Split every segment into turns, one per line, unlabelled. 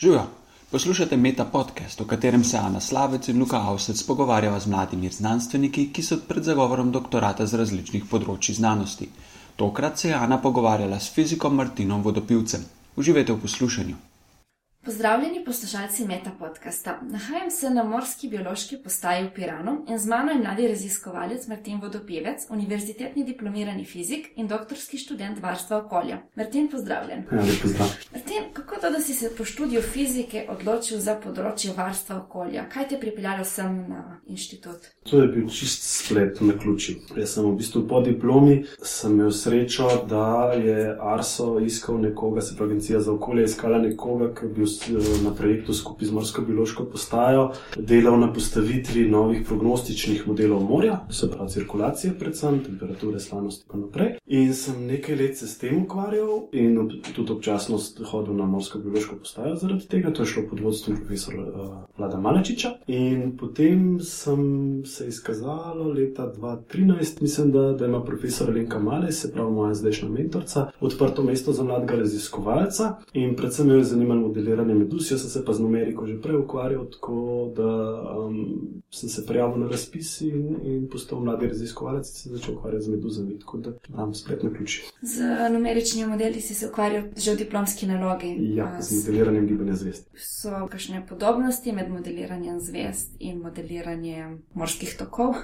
Živijo, poslušate Meta podcast, v katerem se Ana Slavec in Luka Avsec pogovarjava z mladimi znanstveniki, ki so pred zagovorom doktorata z različnih področji znanosti. Tokrat se je Ana pogovarjala s fizikom Martinom Vodopivcem. Uživajte v poslušanju.
Pozdravljeni poslušalci Meta podcasta. Nahajam se na morski biološki postaji v Piranu in z mano je mladi raziskovalec Martin Vodopevec, univerzitetni diplomirani fizik in doktorski študent varstva okolja. Martin, pozdravljen.
Ja, pozdrav.
Martin, kako to, da si se po študiju fizike odločil za področje varstva okolja? Kaj te je pripeljalo sem na inštitut?
To je bil čist splet na ključi. Jaz sem v bistvu po diplomi sem imel srečo, da je Arso iskal nekoga, se pravi Agencija za okolje, iskala nekoga, ki bi na projektu skupaj z morsko biološko postajo delal na postavitvi novih prognostičnih modelov morja, se pravi cirkulacije, predvsem temperature, slanosti in naprej. In sem nekaj let se s tem ukvarjal in ob, tudi občasno hodil na morsko biološko postajo zaradi tega. To je šlo pod vodstvom profesora uh, Vlada Malečiča. In potem sem se izkazalo leta 2013, mislim, da, da ima profesor Lenka Male, se pravi moja zdajšnja mentorca, odprto mesto za mladega raziskovalca in predvsem me je zanimalo modeliranje meduz. Jaz sem se pa z numeriko že prej ukvarjal, tako da um, sem se prijavil na razpis in, in postal mladi raziskovalec in se začel ukvarjati z meduzami. Tako da imam spletne ključe.
Z numeričnimi modeli si se ukvarjal že v diplomski nalogi.
Ja, z modeliranjem gibanja zvest.
So kakšne podobnosti med modeliranjem zvest in modeliranjem morskih tokov?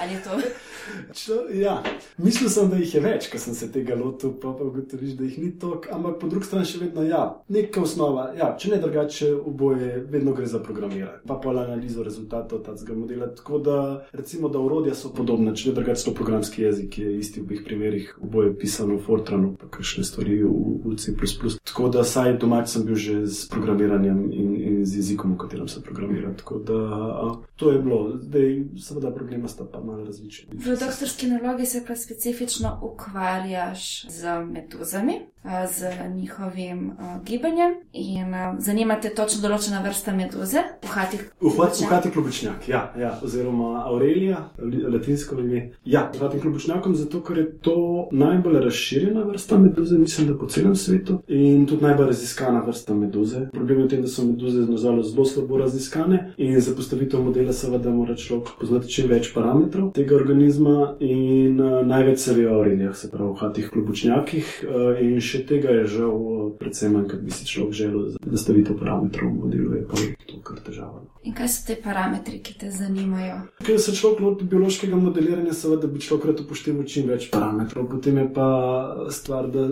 Ali je to?
Čo, ja, mislil sem, da jih je več, ker sem se tega lotil, pa pa ugotoviš, da jih ni toliko, ampak po drugi strani še vedno ja, neka osnova. Ja, če ne drugače, oboje, vedno gre za programiranje, pa pa analizo rezultatov tega modela. Tako da, recimo, da urodja so podobna, če ne drugače, to programski jezik je isti v obeh primerih, oboje pisano v Fortranu, pa kakšne stvari v, v C. Tako da, saj domač sem bil že z programiranjem in z jezikom, v katerem se programira. Tako da, to je bilo, zdaj, seveda, problema sta pa malo različni.
V doktorski nalogi se pa specifično ukvarjaš z meduzami. Z njihovim gibanjem, in zanima te točno določena vrsta meduze, uhatih
klobučnjak. Uhatih klobučnjak, ja, ja, oziroma Aurelija, latinsko ime. Ja, uhatih klobučnjakom, zato ker je to najbolj razširjena vrsta meduze, mislim, da po celem svetu in tudi najbolj raziskana vrsta meduze. Problem je v tem, da so meduze zelo, zelo slabo raziskane in za postavitev modela, seveda, mora človek poznati čim več parametrov tega organizma in uh, največ se ve o Aurelijah, se pravi, uhatih klobučnjakih. Uh, še tega je žal, predvsem, ker bi si človek želel zastaviti parametre v modelu, je pa to kar težava. No.
In kaj so te parametri, ki te zanimajo?
Ker se človek loti biološkega modeliranja, seveda bi človek rad upošteval čim več parametrov. Potem je pa stvar, da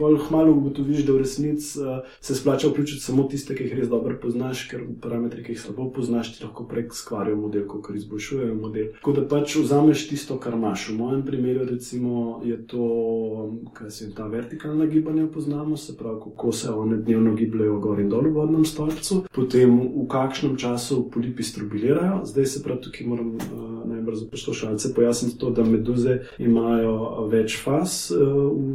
bolj hmalo ugotoviš, da v resnici uh, se splača vključiti samo tiste, ki jih res dobro poznaš, ker parametri, ki jih slabo poznaš, ti lahko prek skvarijo model, kot izboljšujejo model. Tako da pač vzameš tisto, kar imaš. V mojem primeru recimo, je to, kaj se jim ta vertikalna gibanja poznamo, se pravi, kako se one dnevno gibljajo gor in dol v vodnem stolpcu, potem v kakšnem času polipi strobilirajo. Zdaj se prav tukaj moram uh, najbolj za poslušalce pojasniti to, da meduze imajo več faz uh,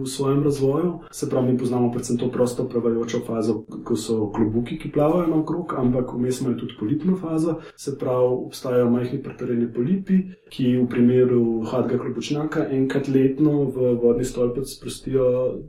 v svojem razvoju. Se pravi, mi poznamo predvsem to prosto prevajočo fazo, ko so klobuki, ki plavajo naokrog, ampak vmes imajo tudi polipno fazo. Se pravi, obstajajo majhni pretorjeni polipi, ki v primeru hadga klobučnjaka enkrat letno v vodni stolpec sprostijo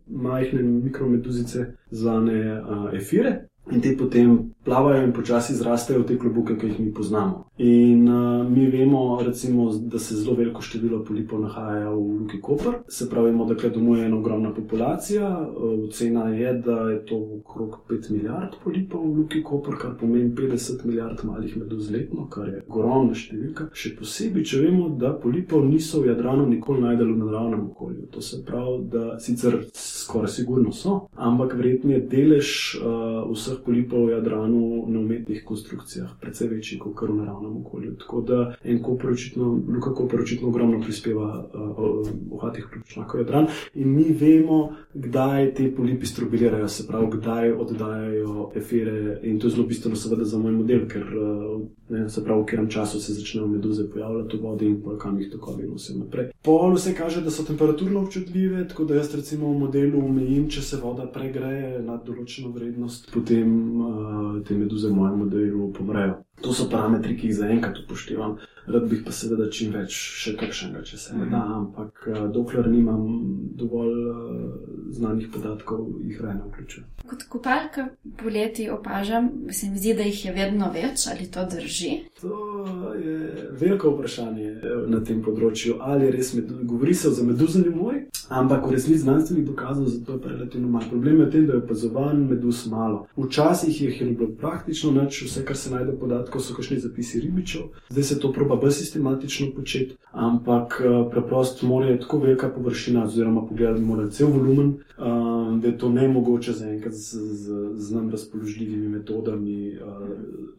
majhne mikromeduzice, zvane uh, efire, in te potem plavajo in počasi zrastejo v te klobuke, ki jih mi poznamo. In uh, mi vemo, recimo, da se zelo veliko število polipov nahaja v Luki Koper, se pravi, da tukaj domuje ena ogromna populacija. Uh, ocena je, da je to okrog 5 milijard polipov v Luki Koper, kar pomeni 50 milijard malih meduz letno, kar je ogromna številka. Še posebej, če vemo, da polipov niso v Jadranu nikoli najdeli v naravnem okolju. To se pravi, da sicer skoraj sigurno so, ampak verjetno je delež uh, vseh polipov v Jadranu na umetnih konstrukcijah, precej večji kot v naravnem okolju. Tako da en koporočitno, Luka koporočitno ogromno prispeva uh, v hatih klobučnjakov Jadran. In mi vemo, kdaj te polipi strobilirajo, se pravi, kdaj oddajajo efire. In to je zelo bistveno, seveda, za moj model, ker uh, ne, se pravi, v katerem času se začnejo meduze pojavljati v vodi in kam jih tokovi in vse naprej. Pol vse kaže, da so temperaturno občutljive, tako da jaz recimo v modelu omejim, če se voda pregreje nad določeno vrednost, potem uh, te meduze v mojem modelu pomrejo. To so parametri, ki jih zaenkrat upoštevam. Rad bi pa seveda čim več, še kakšnega, če se ne da, ampak eh, dokler nimam dovolj uh, znanih podatkov, jih raje ne vključujem.
Kot kopalka poleti opažam, se mi zdi, da jih je vedno več, ali to drži?
To je veliko vprašanje eh, na tem področju. Ali res meduz, govori se o meduzani moj, ampak v resnici znanstvenih dokazov za to je relativno malo. Problem je v tem, da je opazovan meduz malo. Včasih jih je bilo praktično nič, vse, kar se najde podatkov, so kakšni zapisi ribičev, zdaj se to proba bolj sistematično početi, ampak eh, preprosto mora je tako velika površina, oziroma pogledati mora cel volumen, uh, da je to ne mogoče zaenkrat z, z, z nam razpoložljivimi metodami uh,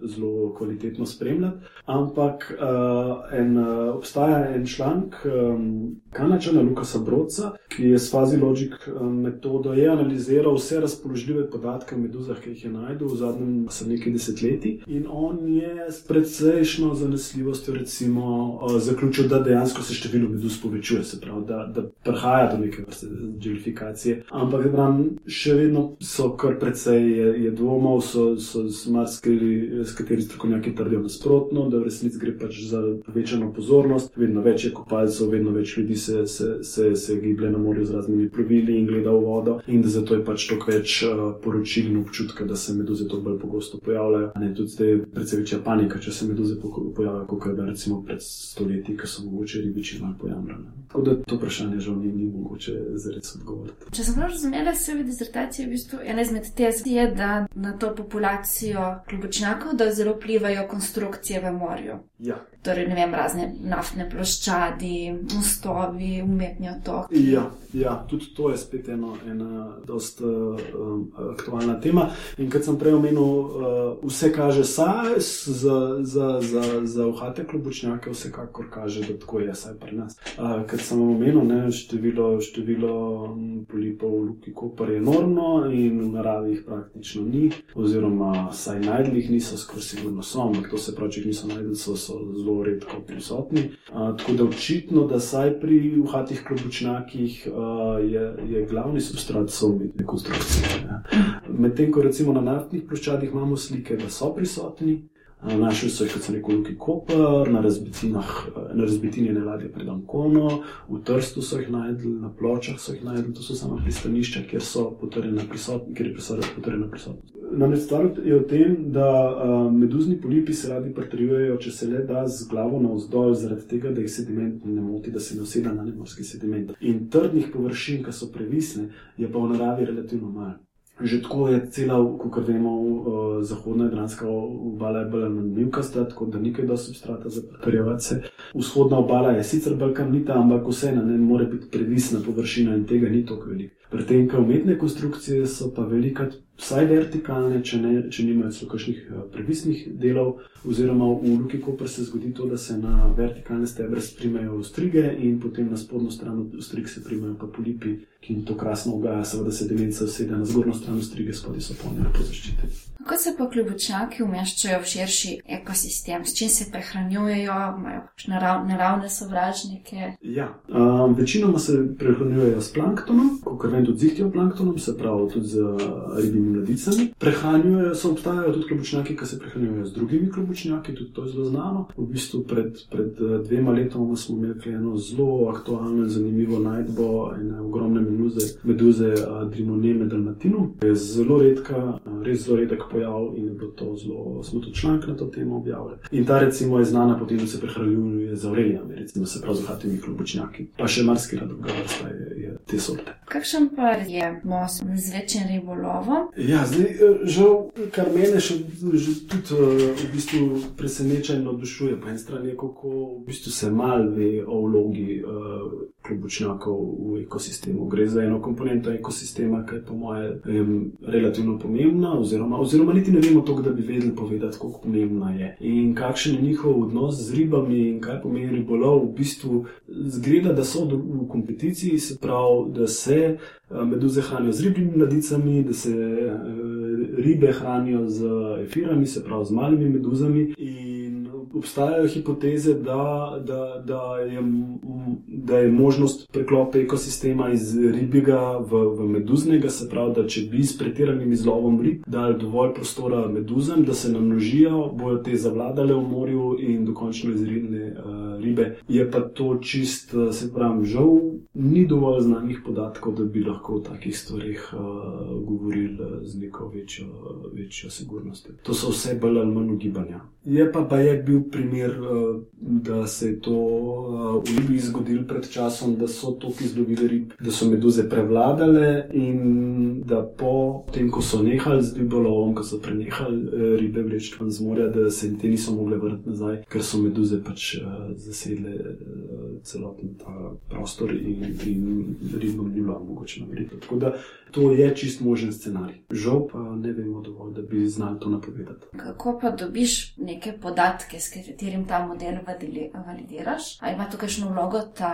zelo kvalitetno spremljati. Ampak uh, en, uh, obstaja en članek um, Kanačana Lukasa Brodca, ki je s fazi logic um, metodo analiziral vse razpoložljive podatke o meduzah, ki jih je najdel v zadnjem nekaj desetletji. In on je s precejšno zanesljivostjo recimo, zaključil, da dejansko se število meduz povečuje, se pravi, da, da prihaja do neke vrste gelifikacije. Ampak bram, še vedno so kar precej je, je dvomov, so, so marsikari, s kateri strokovnjaki trdijo nasprotno, da v resnici gre pač za povečano pozornost. Vedno več je kopalcev, vedno več ljudi se, se, se, se giblje na morju z raznimi plovili in gleda v vodo, in da zato je pač toliko več uh, poročil in občutka, da se meduze toliko bolj pogosto pojavljajo. Ne, tudi zdaj je precej večja panika, če se meduze pojavljajo, kot da recimo pred stoletji, ko so mogoče ribiči malo pojamrane. Tako da to vprašanje žal ni, ni mogoče zares odgovoriti.
Če sem prav razumela, se v dizertaciji v bistvu ena izmed tez je, da na to populacijo klobučnjakov, da zelo vplivajo konstrukcije v morju.
Ja.
Torej, ne vem, razne naftne ploščadi, mostovi, umetni otok.
Ja, ja, tudi to je spet eno, ena dost uh, um, aktualna tema. In kot sem prej omenil, uh, vse kaže saj za, za, za, za uhate klobučnjake, vsekakor kaže, da tako je, saj pri nas. Uh, kot sem omenil, ne, število, število polipov v Luki Koper je enormno in v naravi jih praktično ni, oziroma saj najdli jih niso, skoraj sigurno so, ampak to se pravi, če jih niso najdli, so, so zelo redko prisotni. Uh, tako da očitno, da saj pri uhatih klobučnjakih uh, je, je glavni substrat so umetne konstrukcije. Medtem ko recimo na naftnih ploščadih imamo slike, da so prisotni. Našli so jih, kot se reče, Luki Koper, na razbitini ene ladje pred Ankono, v Trstu so jih najdli, na pločah so jih najdli, to so samo pristanišča, kjer so prisotnost, kjer je potrjena prisotnost. Namreč stvar je v tem, da uh, meduzni polipi se radi pritrjujejo, če se le da z glavo navzdol, zaradi tega, da jih sediment ne moti, da se ne useda na nemorski sediment. In trdnih površin, ki so previsne, je pa v naravi relativno malo. Že tako je cela, kot vemo, uh, zahodna Jadranska obala je bolj nanimkasta, tako da nekaj do substrata za pritrjevati. Vzhodna obala je sicer bolj kamnita, ampak vseeno ne more biti previsna površina in tega ni tako veliko. Pri tem, kaj umetne konstrukcije so pa velikrat vsaj vertikalne, če, ne, če nimajo celo kakšnih eh, previsnih delov, oziroma v Luki Koper se zgodi to, da se na vertikalne stebre sprimejo strige in potem na spodnjo stran strig se primajo pa polipi, ki jim to krasno ugaja, seveda se demenca sede na zgornjo stran strige, spodaj so polnjene po zaščiti.
Kako se pa kljubočnjaki umeščajo v širši ekosistem, s čim se prehranjujejo, imajo narav, naravne sovražnike?
Ja, um, večinoma se prehranjujejo s planktonom, kot vem, tudi zihtijo planktonom, se pravi tudi z ribimi mladicami. Prehranjujejo se, obstajajo tudi klobučnjaki, ki se prehranjujejo z drugimi klobučnjaki, tudi to je zelo znano. V bistvu pred, pred dvema letoma smo imeli eno zelo aktualno in zanimivo najdbo ene ogromne meduze, meduze Drimoneme Dalmatinu. Je zelo redka, res zelo redek pojav in bilo to zelo, tudi članek na to temo objavili. In ta recimo je znana potem, da se prehranjuje z aurelijami, recimo se prav z ohatimi klobučnjaki. Pa še marsikaj druga vrsta je, je te sorte.
Kakšen pa je most z večjim ribolovom?
Ja, zdaj, eh, žal, kar mene še tudi eh, v bistvu preseneča in navdušuje, po eni strani je, kako v bistvu se malo ve o vlogi uh, klobučnjakov v ekosistemu. Gre za eno komponento ekosistema, ki je po moje um, relativno pomembna, oziroma, oziroma niti ne vemo to, da bi vedeli povedati, kako pomembna je. In kakšen je njihov odnos z ribami in kaj pomeni ribolov. V bistvu zgleda, da so v kompeticiji, se pravi, da se meduze hranijo z ribjimi mladicami, da se ribe hranijo z efirami, se pravi z malimi meduzami. In obstajajo hipoteze, da, da, da, je, da je možnost preklopa ekosistema iz ribjega v, v meduznega, se pravi, da če bi s pretiranim izlovom rib dali dovolj prostora meduzam, da se namnožijo, bojo te zavladale v morju in dokončno izrinile uh, ribe. Je pa to čist, uh, se pravi, žal ni dovolj znanih podatkov, da bi lahko o takih stvarih uh, govorili z neko večjo, večjo sigurnostjo. To so vse bolj ali manj ugibanja. Je pa pa je bil primer, uh, da se je to uh, v Libiji zgodilo pred časom, da so toki izlovili rib, da so meduze prevladale in da po tem, ko so nehali z ribolovom, ko so prenehali uh, ribe vleči van z morja, da se te niso mogle vrniti nazaj, ker so meduze pač zasedle celoten ta prostor in in ribom ni bilo mogoče narediti. Tako da to je čist možen scenarij. Žal pa ne vemo dovolj, da bi znali to napovedati.
Kako pa dobiš neke podatke, s katerim ta model validiraš? Ali ima tukaj še vlogo ta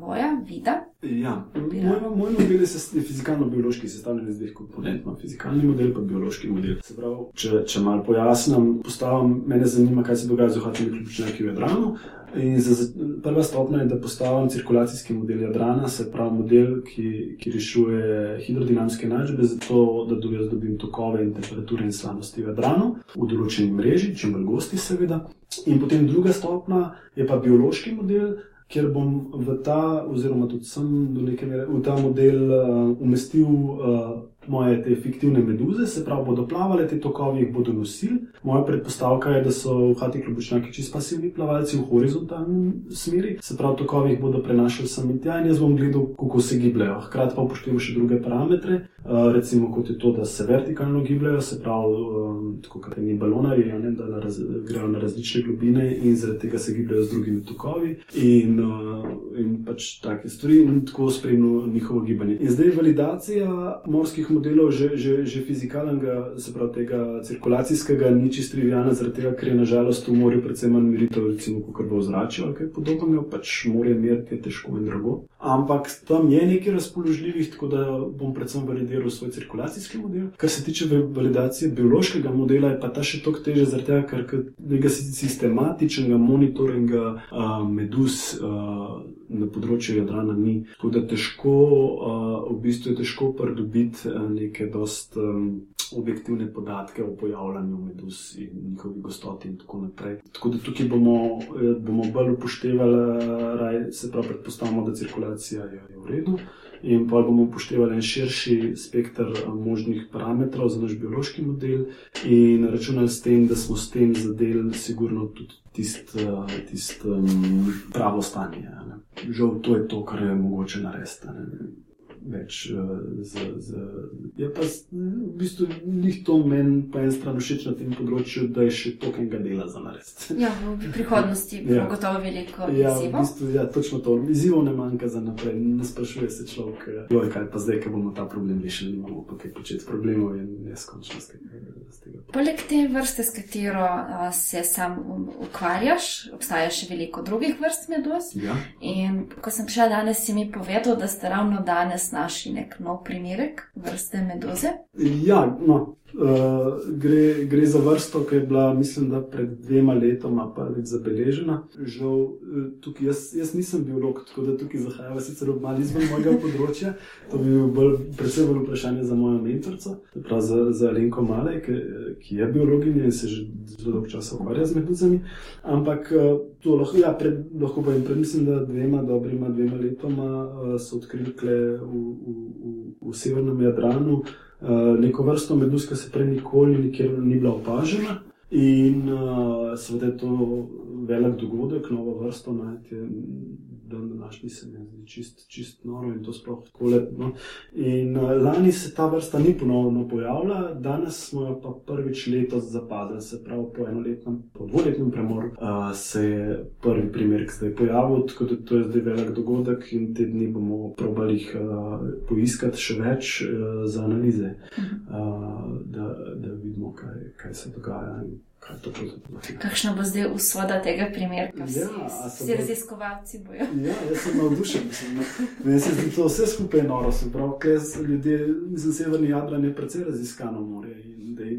boja, vida?
Ja, moj, moj model je fizikalno-biološki, sestavljen iz dveh komponent. Imam fizikalni model in biološki model. Se pravi, če, če malo pojasnim, postavim, mene zanima, kaj se dogaja z ohatimi ključnjaki v Jadranu. In za, prva stopnja je, da postavim cirkulacijski model Jadrana, se pravi model, ki, ki rešuje hidrodinamske enačbe, zato da do jaz dobim tokove in temperature in slanosti v Jadranu, v določeni mreži, čim bolj gosti, seveda. In potem druga stopnja je pa biološki model, kjer bom v ta, oziroma tudi sem do neke mere v ta model uh, umestil. Uh, moje te fiktivne meduze, se pravi, bodo plavale, te tokovi jih bodo nosili. Moja predpostavka je, da so v hati klobučnjaki čisto pasivni plavalci v horizontalni smeri, se pravi, tokovi jih bodo prenašali sem in tja in jaz bom gledal, kako se gibljajo. Hkrati pa upoštevam še druge parametre, uh, recimo kot je to, da se vertikalno gibljajo, se pravi, um, tako kot ni balonari, ne, da na raz, grejo na različne globine in zaradi tega se gibljajo z drugimi tokovi in, uh, in pač take stvari in tako spremljajo njihovo gibanje. In zdaj validacija morskih modelov, že, že, že fizikalnega, se pravi, tega cirkulacijskega, ni čisto trivijalna, zaradi tega, ker je nažalost v morju predvsem manj meritev, recimo, kot bo zrače ali kaj podobnega, pač morje meriti je težko in drago. Ampak tam je nekaj razpoložljivih, tako da bom predvsem validiral svoj cirkulacijski model. Kar se tiče validacije biološkega modela, je pa ta še toliko teže, zaradi tega, ker nekega sistematičnega monitoringa uh, meduz. Uh, Na področju Jadrana ni. Tako da težko, v bistvu je težko pridobiti neke dost um, objektivne podatke o pojavljanju meduz in njihovi gostoti in tako naprej. Tako da tukaj bomo, eh, bomo bolj upoštevali, raj, se pravi, predpostavljamo, da cirkulacija je, je v redu. In pa bomo upoštevali en širši spektr eh, možnih parametrov za naš biološki model, in računali s tem, da smo s tem zadeli, sigurno tudi tisto eh, tist, um, pravo stanje. Ne. Žal, to je to, kar je mogoče narediti več. Uh, z, z, je pa v bistvu njih to meni po eni strani všeč na tem področju, da je še tokenga dela za narediti.
Ja, v prihodnosti bo ja. gotovo veliko
ja, izzivov. V bistvu, ja, točno to. Izzivov ne manjka za naprej. Ne sprašuje se človek, eh, joj, kaj pa zdaj, ko bomo ta problem rešili, imamo pa kaj početi. Problemov je neskončno z tega.
Poleg te vrste, s katero uh, se sam ukvarjaš, obstaja še veliko drugih vrst meduz.
Ja.
In ko sem prišla danes, si mi povedal, da ste ravno danes našli nek nov primerek vrste meduze?
Ja, no, Uh, gre, gre za vrsto, ki je bila, mislim, da pred dvema letoma prvič zabeležena. Žal, eh, tukaj, jaz, jaz nisem biolog, tako da tukaj zahajava sicer malo izven mojega področja. To bi bil bolj, predvsem bolj vprašanje za mojo mentorico, prav za, za Lenko Malej, ki, ki je biologinja in se že zelo dolgo časa ukvarja z meduzami. Ampak eh, to lahko, ja, pred, lahko pa jim pred, mislim, da dvema dobrima dvema letoma so odkrili v, v, v, v severnem Jadranu. Eh, neko vrsto meduz, ki se prej nikoli nikjer ni bila opažena. In uh, seveda je to velik dogodek, novo vrsto najti dan današnji se mi zdi čist, čist noro in to sploh tako lepo. In uh, lani se ta vrsta ni ponovno pojavila, danes smo jo pa prvič letos zapadli, se pravi po enoletnem, po dvoletnem premoru uh, se je prvi primer zdaj pojavil, tako da to je zdaj velik dogodek in te dni bomo probali jih uh, poiskati še več uh, za analize, uh, da, da vidimo, kaj, kaj se dogaja.
Kakšna bo zdaj usoda tega primera,
ja,
vsi raziskovalci bojo?
Ja, jaz sem navdušen. Meni se zdi to vse skupaj noro. Prav, ljudje, mislim, severni Jadran je precej raziskano morje in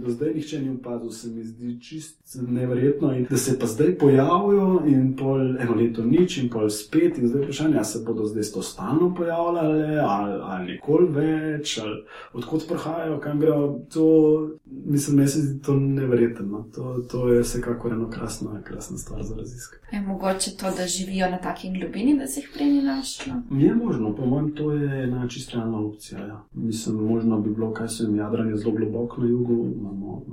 do zdaj nihče ni upadel, se mi zdi čist neverjetno. In da se pa zdaj pojavijo in pol eno leto nič in pol spet in zdaj vprašanje, ali se bodo zdaj to stalno pojavljale ali, ali nikoli več, ali odkot prihajajo, kam grejo. To, mislim, meni se zdi to neverjetno. No. To, to je vsekakor ena krasna, krasna stvar za raziskati.
Je mogoče to, da živijo na taki globini, da se jih prej ni našlo?
Je možno, po mojem, to je ena čisto realna opcija. Ja. Mislim, možno bi bilo, kaj se jim jadranje zelo globoko na jugu, imamo,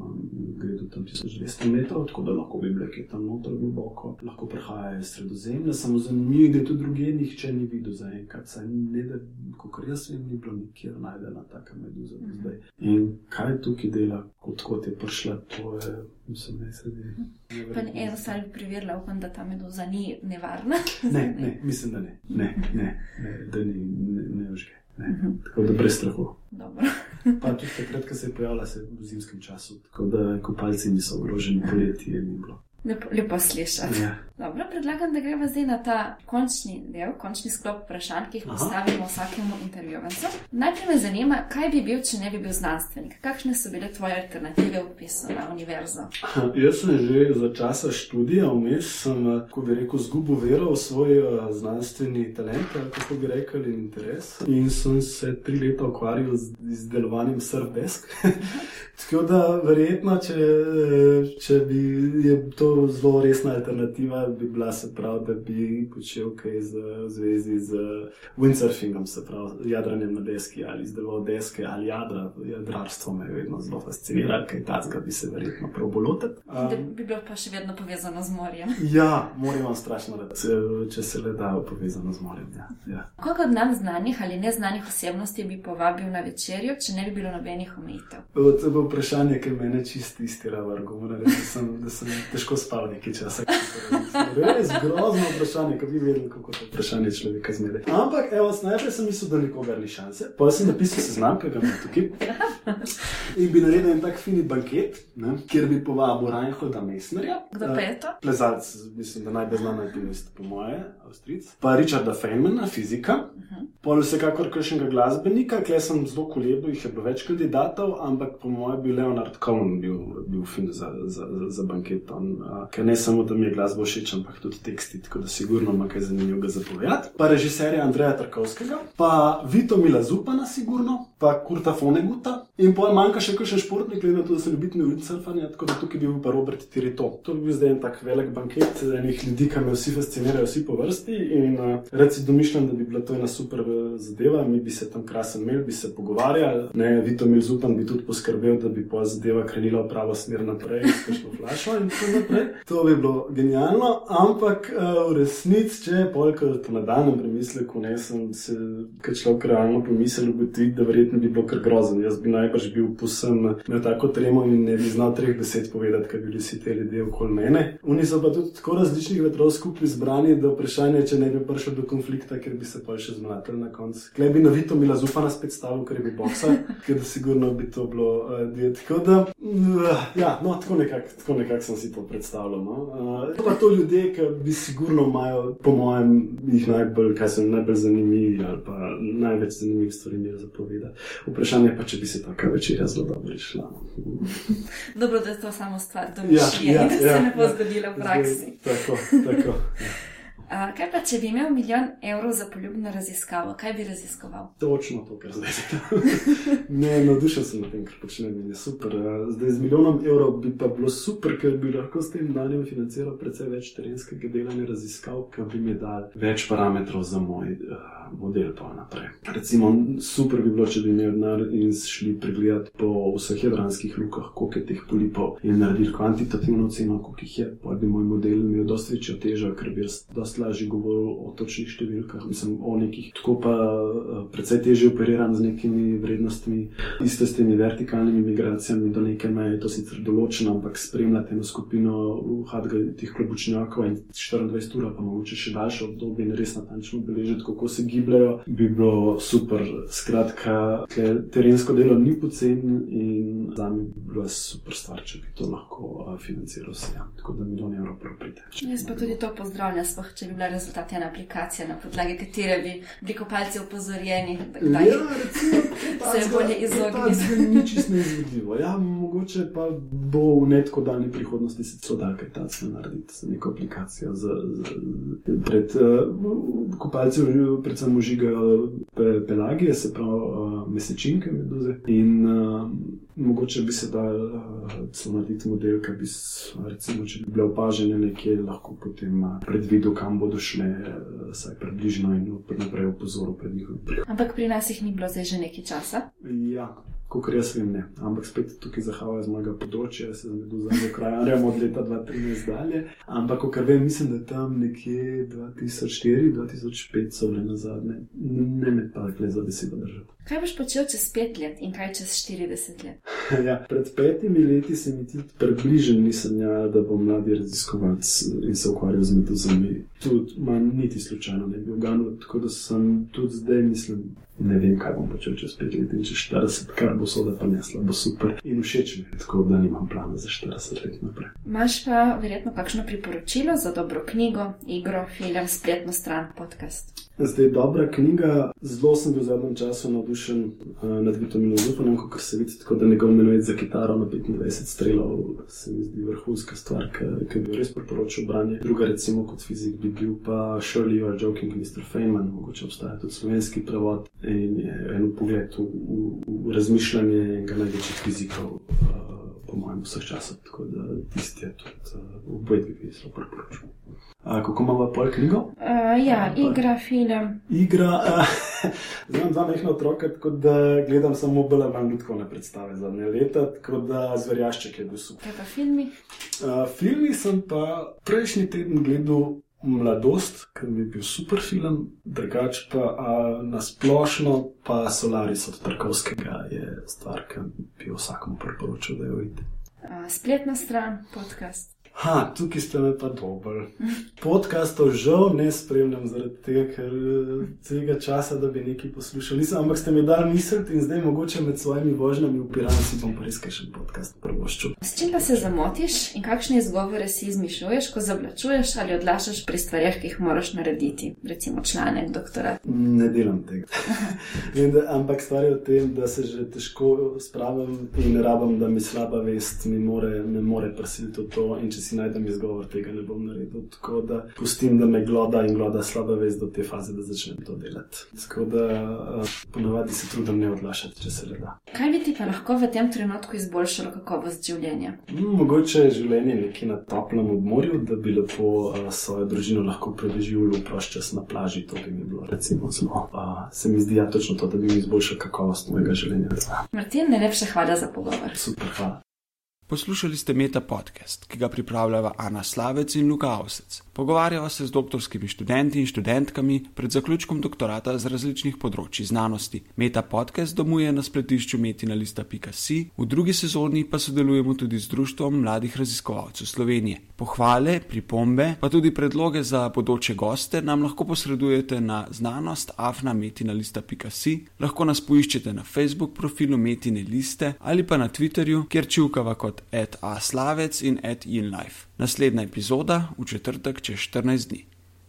gre do tam 1200 metrov, tako da lahko bi bile tam noter globoko, lahko prehajajo iz sredozemlja, samo zanimivo je, da tudi druge nihče ni videl zaenkrat, saj ne da, kot jaz vem, ni bilo nikjer najdena taka meduza do zdaj. In kaj tukaj dela, kot, kot je prišla, to je, mislim, ne se zdi.
Pa eno stvar bi preverila, upam, da ta meduza ni nevarna.
Ne, ne, mislim, da ne, ne, ne, ne da ni, ne, ne užge. Ne. Tako da brez strahu.
Dobro.
Pa tudi takrat, ko se je pojavila, se je v zimskem času, tako da kopalci niso ogroženi, poletje je ni bilo.
Lepo, lepo slišati.
Ja.
Dobro, predlagam, da gremo zdaj na ta končni del, končni sklop vprašanj, ki jih
Aha.
postavimo vsakemu intervjuvancu. Najprej me zanima, kaj bi bil, če ne bi bil znanstvenik? Kakšne so bile tvoje alternative v pisu na univerzo?
Jaz sem že za časa študija vmes, sem, eh, ko bi rekel, zgubil vero v svoj znanstveni talent, kako bi rekel, in interes. In sem se tri leta ukvarjal z izdelovanjem surfdesk. Tako da, verjetno, če, eh, če bi je to zelo resna alternativa, bi bila se prav, da bi počel kaj z, v zvezi z windsurfingom, se pravi, jadranjem na deski ali izdeloval deske ali jadra. Jadrarstvo me je vedno zelo fasciniralo, kaj tazga bi se verjetno prav bolotiti.
Da bi bilo pa še vedno povezano z morjem.
Ja, moram vam strašno reči, če se le da povezano z morjem. Ja. Ja.
Koga od nam znanih ali neznanih osebnosti bi povabil na večerjo, če ne bi bilo nobenih omejitev?
To je bilo vprašanje, ki me čisto istira, argument, da, sem- da sem težko spal nekaj časa. Res grozno vprašanje, ki bi vedel, kako to vprašanje človeka zmede. Ampak, evo, najprej sem mislil, da nikogar ni šanse. Potem sem napisal seznam, ki ga imam tukaj. In bi naredil en tak fini banket, ne, kjer bi povabil Reinholda Messnerja.
Kdo pa je to?
Plezalec, mislim, da najbolj znan alpinist, po moje, Avstric. Pa Richarda Feynmana, fizika. Pol vsekakor kakšnega glasbenika, kle sem zelo kolebo, jih je bilo več kandidatov, ampak po mojem bi Leonard Cohen bil, bil fin za, za, za, za banket. On, a, ker ne samo, da mi je glasba všeč, ampak tudi teksti, tako da sigurno ima kaj zanimivega za povedati. Pa režiserja Andreja Tarkovskega, pa Vito Mila Zupana, sigurno, pa Kurta Foneguta. In pol manjka še kakšen športnik, glede na to, da sem ljubitelj windsurfanja, tako da tukaj bi bil pa Robert Tirito. To bi bil zdaj en tak velik banket enih ljudi, ki me vsi fascinirajo, vsi po vrsti. In uh, reci domišljam, da bi bila to ena super eh, zadeva, mi bi se tam krasen imeli, bi se pogovarjali. Ne, Vito Mil Zupan bi tudi poskrbel, da bi pa zadeva krenila v pravo smer naprej, s kakšno flašo in tako naprej. To bi bilo genialno, ampak uh, v resnici, če polka po nadaljnem premisleku, ne sem se, kot človek realno pomislil, ugotoviti, da verjetno bi bilo kar grozno. Jaz bi najbrž bil posem na tako tremo in ne bi znal treh besed povedati, kaj bi bili vsi ti ljudje okoli mene. Oni so pa tudi tako različnih vetrov skupaj zbrani, da vprašanje, če ne bi prišel do konflikta, ker bi se pa še zmlatili na koncu. Klej bi na Vito Mila Zupana spet stavil, ker bi boksal, ker da sigurno bi to bilo uh, del. Tako da, uh, ja, no, tako nekako nekak sem si to predstavljal. No. Uh, pa to ljudje, ki bi sigurno imajo, po mojem, jih najbolj, kaj so najbolj zanimivi ali pa največ zanimivih stvari imajo za povedati. Vprašanje pa, če bi se taka večerja zelo dobro išla.
Dobro, da je to samo stvar domišljije, ja, ja, da se ja, ne bo ja. zgodilo v praksi.
Zdaj, tako, tako.
A, kaj pa, če bi imel milijon evrov za poljubno raziskavo, kaj bi raziskoval?
Točno to, kar zdaj delam. ne, navdušen sem nad tem, kar počnem in je super. Zdaj z milijonom evrov bi pa bilo super, ker bi lahko s tem denarjem financiral precej več terenskega delanja raziskav, ki bi mi dal več parametrov za moj uh, model pa naprej. Recimo, super bi bilo, če bi imeli denar in šli pregledati po vseh jadranskih lukah, koliko je teh polipov in naredili kvantitativno oceno, koliko jih je. Pa bi moj model imel dosti večjo težo, ker bi jaz dosti lažje govoril o točnih številkah, mislim o nekih. Tako pa eh, precej težje operiram z nekimi vrednostmi, isto s temi vertikalnimi migracijami do neke meje, to sicer določeno, ampak spremljati eno skupino teh klobučnjakov in 24 ur, pa mogoče še daljše obdobje in res natančno beležiti, kako se gibljajo, bi bilo super. Skratka, terensko delo ni poceni in za me bi bila super stvar, če bi to lahko uh, financiral vse. Ja. Tako da milijon evrov prav pride.
Jaz pa tudi to pozdravljam, sploh če bi bila rezultat ena aplikacija, na podlagi katere bi bili kopalci opozorjeni, da
Ja, recimo,
se je bolje izogniti.
Ni čisto neizvedljivo. Ja, mogoče pa bo v netko daljni prihodnosti se celo da kaj takega narediti z neko aplikacijo. Z, z, pred uh, kopalci predvsem užigajo pe, pelagije, se pravi uh, mesečinke meduze. In uh, mogoče bi se dal uh, celo narediti model, ki bi, recimo, če bi bile opažene nekje, lahko potem uh, predvidel, kam bodo šle, uh, saj približno in naprej opozoril pred njihovim prihodom.
Ampak pri nas jih ni bilo zdaj že nekaj časa.
Ja, kot jaz vem, ne. Ampak spet tukaj zahajajo z mojega področja, jaz se z meduzami ukvarjam od leta 2013 dalje. Ampak, kot vem, mislim, da tam nekje 2004-2005 so bile na zadnje. Ne me pa rekle za besedo držati.
Kaj boš počel čez pet let in kaj čez 40 let?
ja, pred petimi leti se mi tudi približen nisem ja, da bom mladi raziskovalec in se ukvarjal z meduzami. Tudi manj niti slučajno ne bi oganil, tako da sem tudi zdaj mislim. Ne vem, kaj bom počel čez 5 let in čez 40, kar bo soda prinesla, bo super in všeč mi je, tako da nimam plana za 40 let naprej.
Imaš pa verjetno kakšno priporočilo za dobro knjigo, igro, film, spletno stran, podcast.
Zdaj, dobra knjiga. Zelo sem bil v zadnjem času navdušen uh, nad Vitominom Zupanom, kot se vidi, tako da njegov menuet za kitaro na 25 strelov se mi zdi vrhunska stvar, ki- bi jo res priporočil branje. Druga, recimo, kot fizik bi bil pa Surely You Are Joking, Mr. Feynman, mogoče obstaja tudi slovenski prevod in en pogled v, v, v razmišljanje enega največjih fizikov. Uh, Po mojem, vseh časov, tako da tisti je tudi uh, oboje dve zelo priporočam. A, kako imamo pol knjigo?
Uh, ja, igra, film.
Igra. Uh, imam dva mehna otroka, tako da gledam samo bolj ljudske predstave zadnje leta, tako da zverjašček je bil super.
Kaj pa filmi?
Uh, filmi sem pa prejšnji teden gledal Mladost, ker mi je bil super film, drugače pa a, nasplošno, pa Solaris od Tarkovskega je stvar, ki bi vsakomu priporočil, da jo vidi.
Spletna stran, podcast.
Ha, tukaj ste me pa dobili. Podcastov žal ne spremljam zaradi tega, ker eh, tega časa, da bi nekaj poslušal. Nisem, ampak ste mi dali misliti in zdaj mogoče med svojimi vožnjami v Piranu si bom kaj še podcast prvoščil.
S čim pa se zamotiš in kakšne izgovore si izmišljuješ, ko zavlačuješ ali odlašaš pri stvarih, ki jih moraš narediti, recimo članek, doktorat?
Ne delam tega. Da, ampak stvar je v tem, da se že težko spravim in ne rabim, da mi slaba vest mi more, me more prisiliti v to. In če si najdem izgovor, tega ne bom naredil. Tako da pustim, da me gloda in gloda slaba vest do te faze, da začnem to delati. Tako da uh, ponovadi se trudim ne odlašati, če se le da.
Kaj bi ti pa lahko v tem trenutku izboljšalo kakovost življenja?
Mm, Mogoče je življenje nekje na toplem obmorju, da bi lepo uh, svojo družino lahko preživljal prost čas na plaži. To bi mi bilo recimo zelo. Uh, se mi zdi ja točno to, da bi mi izboljšal kakovost mojega življenja.
Martin, najlepša hvala za pogovor.
Super, hvala.
Poslušali ste Meta podcast, ki ga pripravljava Ana Slavec in Luka Avsec. Pogovarjava se z doktorskimi študenti in študentkami pred zaključkom doktorata z različnih področji znanosti. Meta podcast domuje na spletišču metina.si, v drugi sezoni pa sodelujemo tudi z Društvom mladih raziskovalcev Slovenije. Pohvale, pripombe, pa tudi predloge za bodoče goste nam lahko posredujete na znanost afnametina.si, lahko nas poiščete na Facebook profilu Metine liste ali pa na Twitterju, kjer čivkava kot at aslavec in at inlife. Naslednja epizoda v četrtek čez 14 dni.